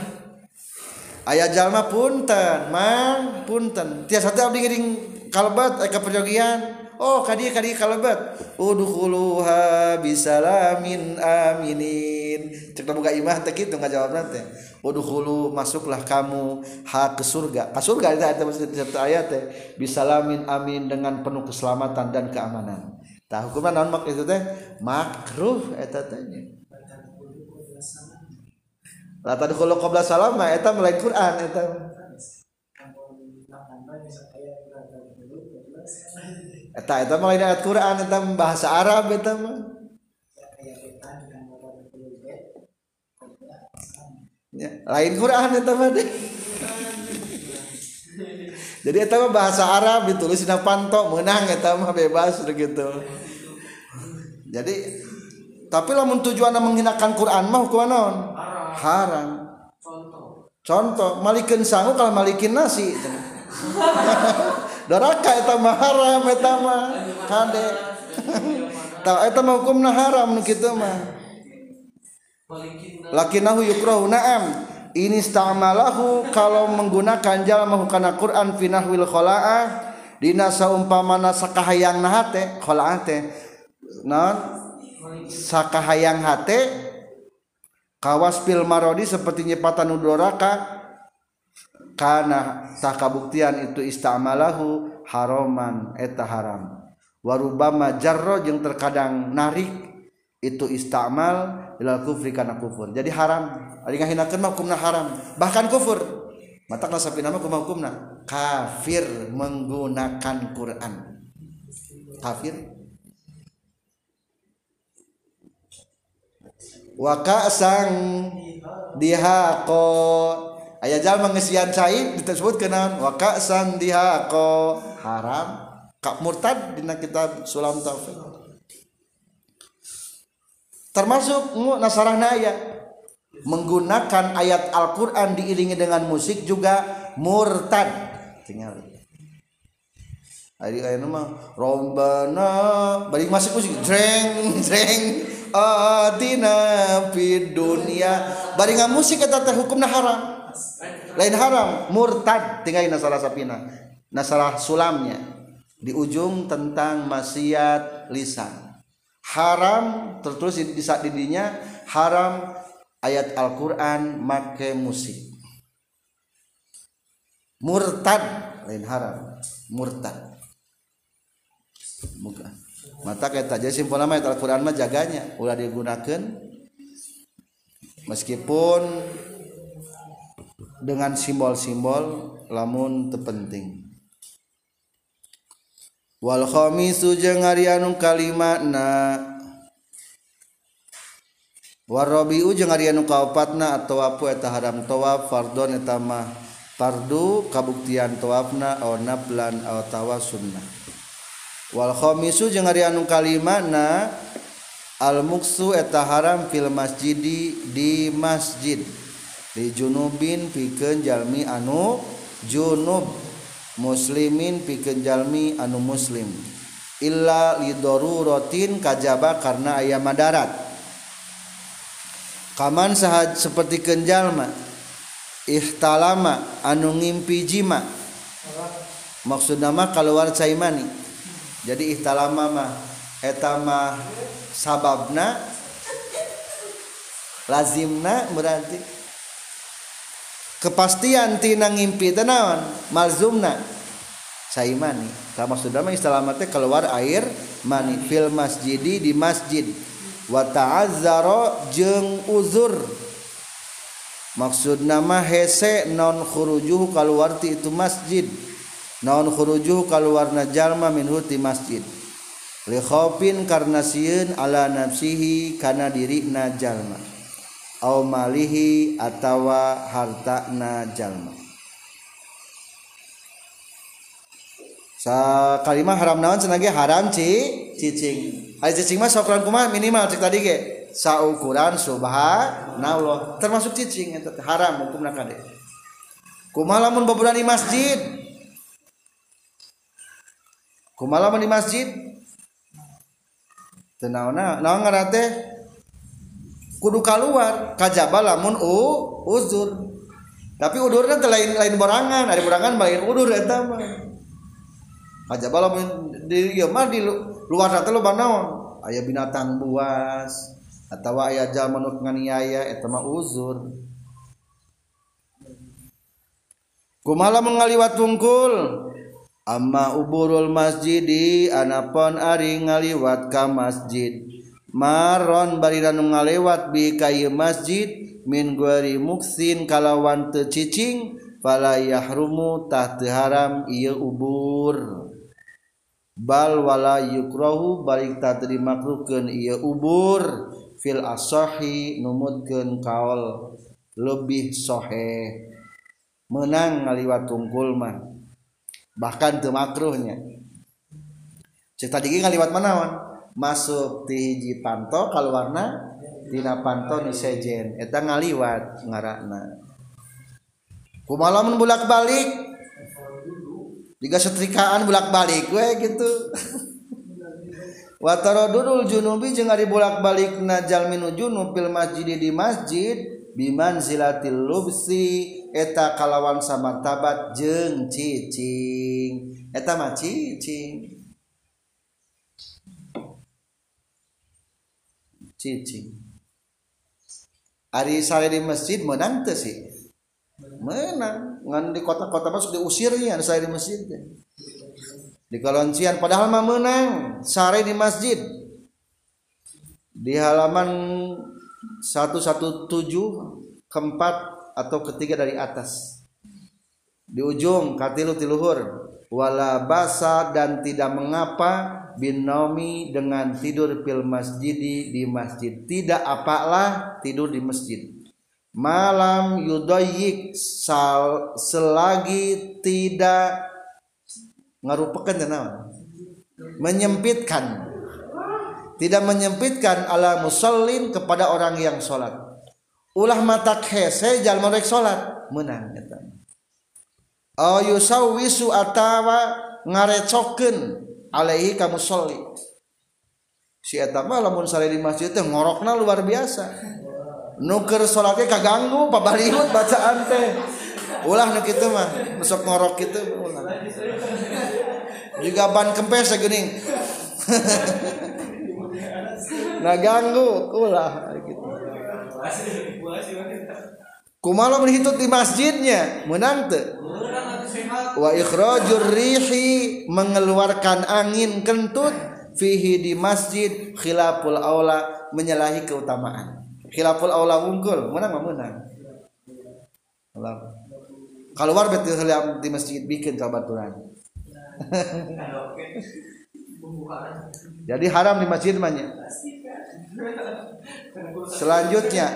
Aya jalma punten mang punten. Tiasa teh abdi ngiring kalbat eka perjogian oh kadi kadi kalebat udkhuluha bisalamin aminin. Cek buka imah teh kitu ngajawab teh. Udkhulu masuklah kamu ha ke surga. Ka surga eta eta satu ayat teh. Bisalamin amin dengan penuh keselamatan dan keamanan. Tah hukuman naon mak itu teh. Makruh eta teh La tadkhulu qabla salam eta melain Quran eta eta eta mah ayat Quran eta bahasa Arab eta mah. Ya, lain Quran eta mah deh. Jadi eta mah bahasa Arab ditulis di panto menang eta mah bebas begitu. Jadi tapi lamun tujuanna menghinakan Quran mah hukum naon? Haram. Contoh. Contoh malikin sangu kalau malikin nasi neraka eta mah haram eta mah kade. Tah eta mah hukumna haram nu kitu mah. Lakinahu yukrahu na'am. Ini istamalahu kalau menggunakan jalma hukana Quran finahwil khala'ah dina saumpamana sakahayang nahate khala'ah teh non? Sakahayang hate kawas pil marodi seperti nyepatan udoraka karena sah kabuktian itu istamalahu haroman eta haram. Warubama jarro yang terkadang narik itu istamal ilal kufri karena kufur. Jadi haram. Ari ngahinakeun mah hukumna haram. Bahkan kufur. Mata sapi nama hukumna. Kafir menggunakan Quran. Kafir. Wa ka'sang dihaqo aya jalma ngesian cai disebut kenaon wa ka'san dihaqa haram. Kak murtad dina kitab sulam taufik termasuk nasarahna aya menggunakan ayat Al-Qur'an diiringi dengan musik juga murtad. Tinggal. Ari aya mah rombana bari masuk musik. Jreng jreng atina fid dunya. Bari musik eta teh hukumna haram lain haram murtad tinggal nasalah sapina nasalah sulamnya. Di ujung tentang maksiat lisan. Haram terus di saat didinya haram ayat Al-Qur'an make musik. Murtad lain haram murtad. Bukan. Mata kayak jadi simpul nama Al-Quran mah jaganya. Ulah digunakan. Meskipun dengan simbol-simbol lamun terpenting wal khamisu jeung ari anu kalimatna warabiu jeung ari anu kaopatna atau apa eta haram tawaf fardon eta mah fardu kabuktian tawafna aw naflan aw tawasunnah Wal khomisu jeung ari anu kalimana al muksu eta haram fil masjidi di masjid di Junubin pikeun Jalmi anu Junub muslimin pikeun Jalmi anu muslim. Illa lidarurotin kajaba karena aya madarat. Kaman sahat seperti kenjalma ihtalama anu ngimpi jima. Maksud nama keluar caimani. Jadi ihtalama mah etama sababna lazimna berarti kepastian tina ngimpi tenawan malzumna. Saimani. Sama sudah istalamatnya keluar air mani fil masjidi di masjid. Wa ta'azzaro jeung uzur. Maksud nama hese non khurujuh keluar ti itu masjid. Non khurujuh kaluwarna jalma minhu ti masjid. Li khofin karena sieun ala nafsihi kana dirina jalma. Au malihi atawa hartana jalma. Sa kalimah haram naon cenah haram ci. Cicing. Ai cicing mah sokran kumaha? Minimal cek tadi ge. Saukuran subhanallah termasuk cicing eta haram hukumna kade. Kumaha lamun baburan di masjid? Kumalaman di masjid? Tenawana naon ngarate kudu keluar kajaba lamun u uzur. Tapi udurnya teh lain lain borangan. Ada borangan lain udur eta mah. Kajaba lamun di ieu mah di luar teh lo aya binatang buas atau aya jalma nu nganiaya eta mah uzur. Kumaha mengaliwat tungkul? Amma uburul masjidi anapon ari ngaliwat ka masjid Maron bariranu ngalewat bi kayu masjid min guari muksin kalawan teu cicing fala yahrumu tah teu haram ieu ubur. Bal wala yukrahu balik tak teu dimakruhkeun ieu ubur. Fil asahi numutkeun kaol lebih sohe menang ngaliwat tungkul mah. Bahkan teu makruhnya. Cek tadi ngaliwat manawan masuk di hiji panto kalwarna tina panto nu sejen. Eta ngaliwat ngarakna. Kumalamun bulak balik jika setrikaan bulak balik we gitu. Wataro dudul junubi jeung ari bulak balik najal minu junub fil masjid di masjid biman zilatil lubsi. Eta kalawan samartabat jeung cicing. Eta mah cicing. Cicing Ari sare di masjid menang tuh sih. Menang. Ngan di kota-kota masuk diusirnya sare di masjid di kaloncian padahal mah menang. Sare di masjid. Di halaman 117 keempat atau ketiga dari atas. Di ujung katilu tiluhur. Wala basa dan tidak mengapa binomi dengan tidur pil masjidi di masjid. Tidak apalah tidur di masjid. Malam yudoyik sal selagi tidak ngarupakan tenang menyempitkan. Tidak menyempitkan ala musallin kepada orang yang sholat. Ulah mata hese jalma rek salat menang eta oh yusawisu atawa ngarecokeun alaihi kamu sholli si eta mah lamun di masjid teh ngorokna luar biasa. Nuker salatnya kaganggu pabaliut bacaan teh. Ulah nu kitu mah besok ngorok kitu. Ulah juga ban kempes geuning. Nah ganggu ulah. Gitu kumala menghitut di masjidnya menang tuh wa ikhrajur rihi mengeluarkan angin kentut fihi di masjid khilaful aula menyalahi keutamaan. Khilaful aula unggul menang menang. Keluar betul di masjid bikin kabaturan jadi haram di masjid banyak selanjutnya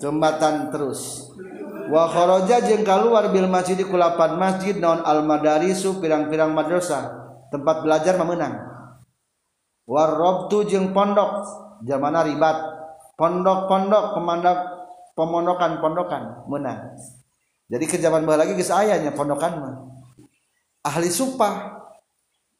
jembatan terus. Wa kharaja jeung keluar bil masjid kulapan masjid naon al madarisu pirang-pirang madrasah tempat belajar memenang. War robtu jeung pondok zamana ribat. Pondok-pondok pemandok pemondokan-pondokan menang. Jadi ke zaman lagi geus ayahnya pondokan mah. Ahli supah.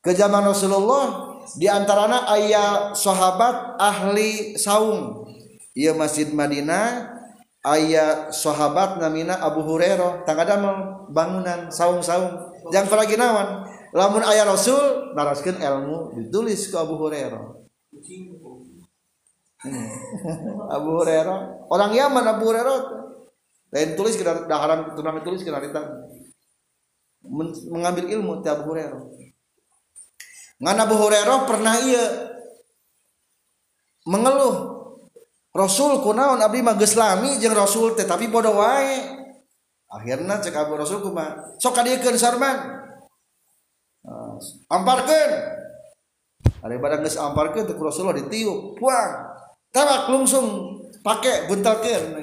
Ke zaman Rasulullah di antaranya ayah sahabat ahli saum ia masjid Madinah ayah sahabat namina Abu Hurairah tak ada bangunan saum-saum jangan lagi nawan lamun ayah Rasul naraskan ilmu ditulis ke Abu Hurairah. Abu Hurairah orang Yaman Abu Hurairah. Lain tulis kita daharan tunang tulis kita mengambil ilmu ti Abu Hurairah. Ngan Abu Hurairah pernah iya mengeluh Rasul kunaon abdi mah geus lami jeung Rasul teh tapi bodoh wae. Akhirna cek Abu Rasul kumaha? Sok kadiekeun Sarman. Ah, amparkeun. Ari barang geus amparkeun teh Rasulullah ditiup, puang. Tewak lungsung pakai buntalkeun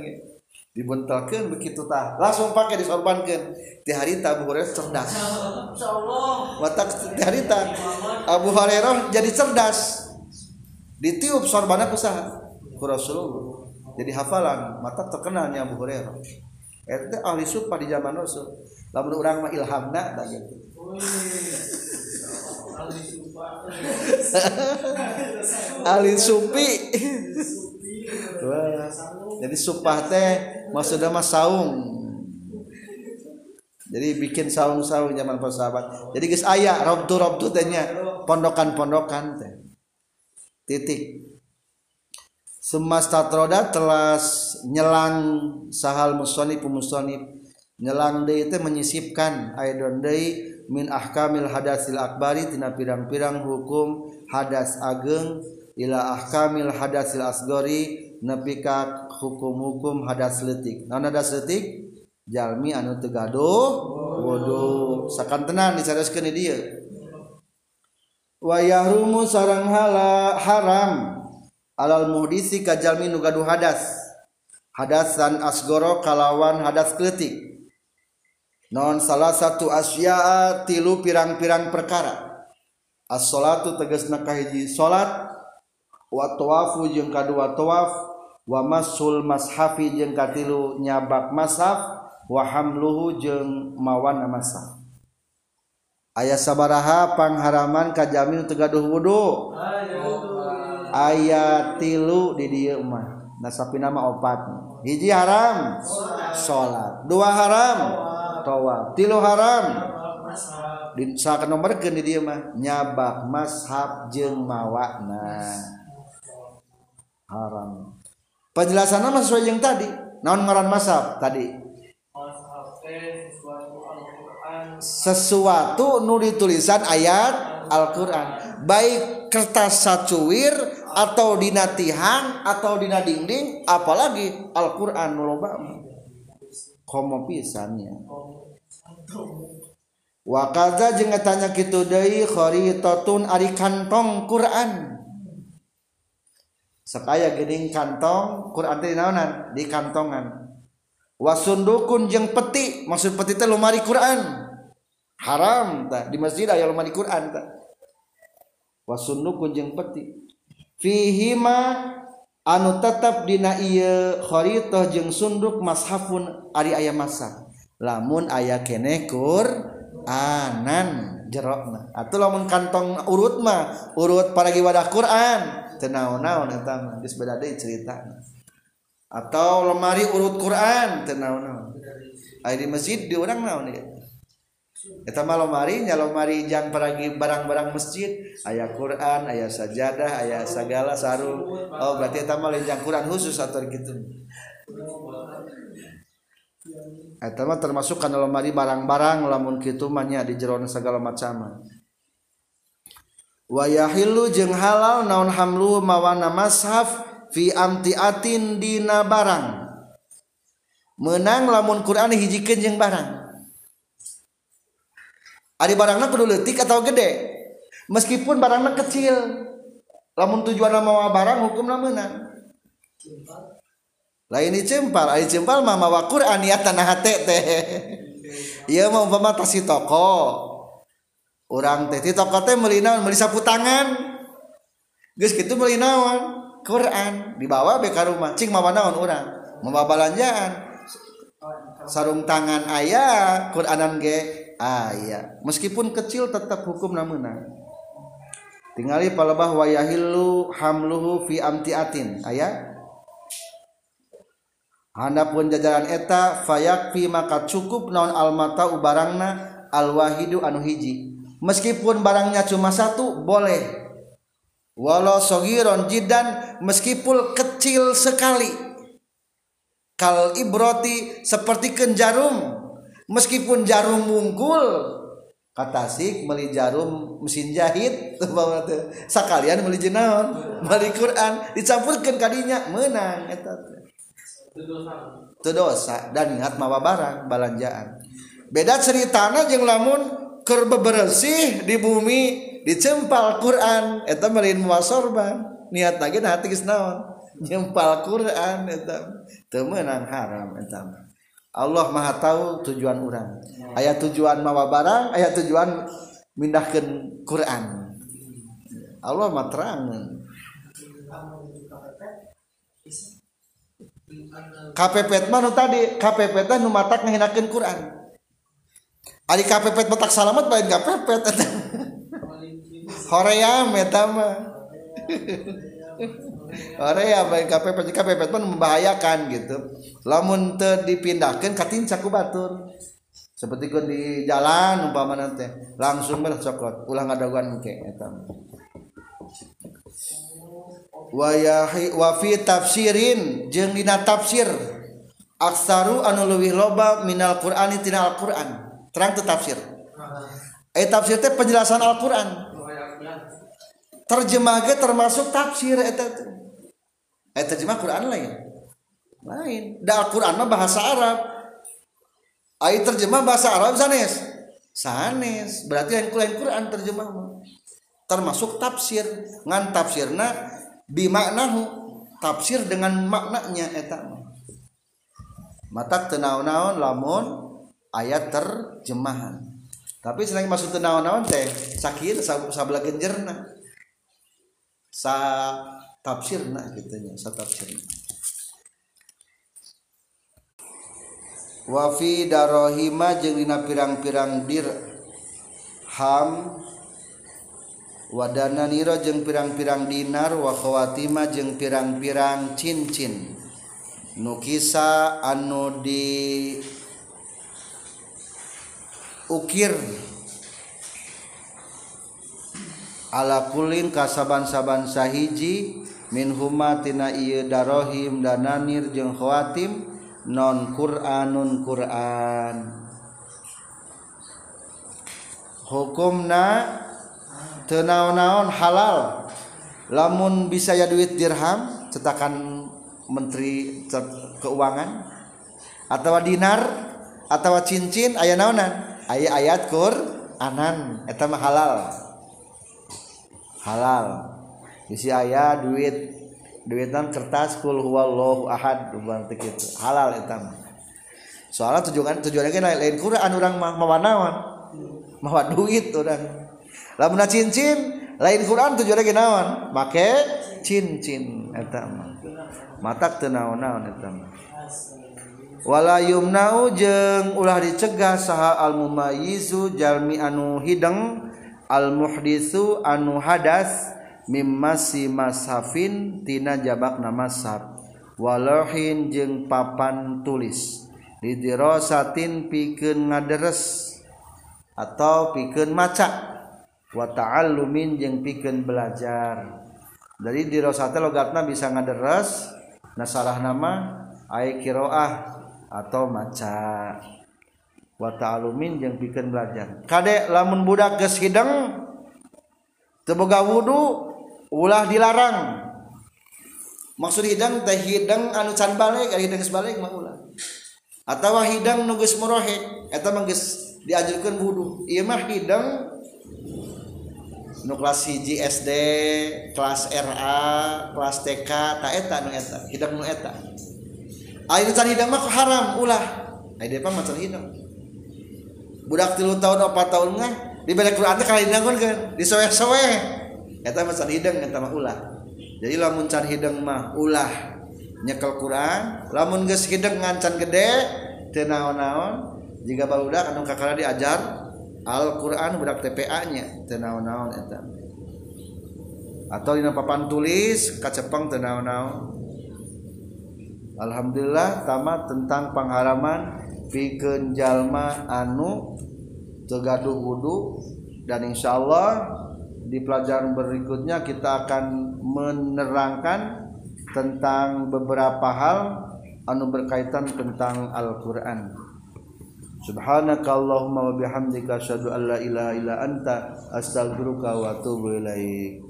dibuntalkan begitu tah langsung pakai disorbankan di hari Abu Hurairah cerdas watak di hari Abu Hurairah jadi cerdas ditiup sorbannya kusaha ku Rasulullah. Jadi hafalan mata terkenalnya Abu Hurairah. Itu ahli supa di zaman Rasul. Lamun orang mah ilhamna tak gitu. Ahli supi jadi supah teh maksudnya mah saung. Jadi bikin saung-saung zaman para sahabat. Jadi guys ayah robtu robtu tehnya. Pondokan-pondokan teh. Titik semasta troda telah nyelang sahal musonib musonib nyelang deui teh menyisipkan aidon deui min ahkamil hadasil akbari tina pirang-pirang hukum hadas ageng ila ahkamil hadasil asgori nepi ka hukum-hukum hadas letik non hadas letik jalmi anu tegaduh wudu sakan tenan dicaraskeun dia wa hala haram alal muhdisi kajalmi nugaduh hadas. Hadasan asgoro kalawan hadas kritik non salah satu asya tilu pirang-pirang perkara. As-salatu tegasna kahiji salat. Wa tawafu jeung kadua tawaf. Wa masul mashafi jeung katilu nyabak mashaf wa hamluhu jeung mawana mashaf aya sabaraha pangharaman kajamin tegaduh wudu. ayat tilu di dieu mah. Nasapi nama opat. Hiji haram. Salat dua haram. Tawaf. Tilu haram. Di saat nomor ke di dieu mah. Nyabak mashab jeung mawakna. Haram. Penjelasannya mah sesuai yang tadi. Naon ngaran mashab tadi? Sesuatu nuri tulisan ayat Al-Quran. Baik kertas sacuwir atau dinatihan atau dina dinding apalagi Al-Quran nuloba komo pisannya wakaza jeung tanya kitu deui kharitatun ari kantong Quran. Sekaya gening kantong Quran teh naonan? Di kantongan. Wasundukun jeung peti maksud peti teh lemari Quran. Haram tah. Di masjid aya lemari Quran tah. Wasundukun jeung peti fihima anu tetap dina ieu kharitoh jeung sunduk mashafun ari aya masa. Lamun aya kene Quranan jerokna. Atuh lamun kantong urut mah urut paragi wadah Quran. Teu naon-naon eta beda deui caritana atau lemari urut Quran teu naon-naon. Aya di masjid di urang naon ieu? Eta mah lomari nya lomari jang peragi barang-barang masjid aya Quran aya sajadah aya segala sarung. Oh berarti eta mah jang Quran khusus atau gitu. Etama termasuk kana lomari barang-barang lamun kitu mah nya di jero segala macam wayahilu jeung halal naon hamlu mawana mashaf fi amtiatin dina barang. Menang lamun Quran hijikeun jeung barang. Ari barangnya kudu letik atau gede? Meskipun barangnya kecil lamun tujuan mawa barang hukum menang lain ini cempal ayo cempal mama wa Quran ya tanah hati teh. Iya mau umpama tasi toko. Orang teh di toko teh melinawan meli sapu tangan guys gitu melinawan Quran. Dibawa beka rumah. Cing mawa naon orang mawa belanjaan. Sarung tangan ayah Quranan ge. Ayat meskipun kecil tetap hukum namuna tinggali palebah wayahillu hamluhu fi amtiatin. Ayat pun jajaran eta fayakfi maka cukup naon almata ubarangna alwahidu anu hiji. Meskipun barangnya cuma satu boleh. Walau sogiron jidan meskipun kecil sekali. Kal ibroti seperti kenjarum meskipun jarum mungkul kata sik meli jarum mesin jahit sakalian meli jenaon meli Quran dicampurkan kadinya menang eta itu dosa. Dan ingat mawa barang balanjaan. Beda ceritana jeung lamun keur bebersih di bumi dicempal Quran eta melin muasorban niat lagi hati kesnaon nyempal Quran eta. Temenang haram eta Allah Maha tahu tujuan orang ayat tujuan mawa barang ayat tujuan mindahkan Quran. Allah mah terang. KPP mana tadi KPP teh nu matak ngahinakeun Quran. Ari KPP matak salamat bae KPP eta Hoream eta mah. ya baik KP PJK pun membahayakan gitu. Lamun teu dipindahkeun katincaku batur. Seperti kun di jalan umpama nanti langsung bercokot ulah ngadaguan ke eta wayahi wafi tafsirin jeung dina tafsir. Aksaru anu leuwih loba minal qur'ani tina al-qur'an. Terang teu tafsir. Eh tafsir teh penjelasan al-qur'an. terjemah termasuk tafsir eta eta eh, terjemah Quran lain? Lain. Da Al-Qur'an mah bahasa Arab. Ai terjemah bahasa Arab sanes. Sanes. Berarti lain lain Quran terjemah termasuk tafsir. Ngan tafsirna bimaknahu. Tafsir dengan maknanya eta mata tenaon-naon lamun ayat terjemahan. Tapi selain masuk tenaon-naon teh sakit sabelah genjerna sa tafsir nah gitunya sa tafsir wafi darohima jeung dina pirang-pirang dir ham wadana niro jeung pirang-pirang dinar. Wa khawatima jeung pirang-pirang cincin. Nukisa anu di ukir ala kulin kasaban-saban sahiji minhumatina darohim dan nanir jeung khawatim non Quranun Quran. Hukumna tenaon-naon halal lamun bisa ya duit dirham cetakan menteri keuangan atau dinar atau cincin aya naonan? Aya ayat Qur'anan anan mah halal. Halal. Isi ayah duit. Duitan kertas kul huwallahu ahad. Berarti gitu halal itu soalnya tujuan tujuannya kan lain Quran orang mah mawa naon mawa duit orang lamun cincin lain Quran tujuannya naon? Make cincin mata tenwala jeng ulah dicegah saha almumayizu Jami anu hidng al-muhdisu anu hadas mimmasi mashafin tina jabak nama sahab walohin jeung papan tulis. Didirosatin pikeun ngaderes atau pikeun maca. Wa ta'allumin jeung pikeun belajar. Dari dirosate logatna bisa ngaderes nasarah nama ai kiroah atau maca. wa ta'alumin yang bikin belajar. Kadek lamun budak ke sidang teboga wudu ulah dilarang. Maksud hidang teh hidang anu can balik ada hidang sebalik mah ulah. Atau hidang nugus murohik eta mah geus diajurkeun wudu. Ieu mah hidang nu kelas hiji SD kelas RA kelas TK ta eta nu eta hidang nu eta. Ayeuna can hidang mah haram ulah. Ai depa macan hidang budak tilu tahun empat tahun mah di balik Quran teh kali nangun kan di soeh soeh kata macan hidang kata mah ulah. Jadi lamun can hidang mah ulah. Nyekel Quran lamun geus hidang ngancan gede teu naon-naon jika barudak anu kakara diajar Al Quran budak TPA nya teu naon-naon eta. Atau dina papan tulis kacepeng tenaon naon Alhamdulillah tamat tentang pengharaman pikeun jalma anu tegaduh wudu dan insya Allah di pelajaran berikutnya kita akan menerangkan tentang beberapa hal anu berkaitan tentang Al-Quran. Subhanaka Allahumma wa bihamdika asyhadu an la ilaha illa anta astaghfiruka wa atubu ilaik.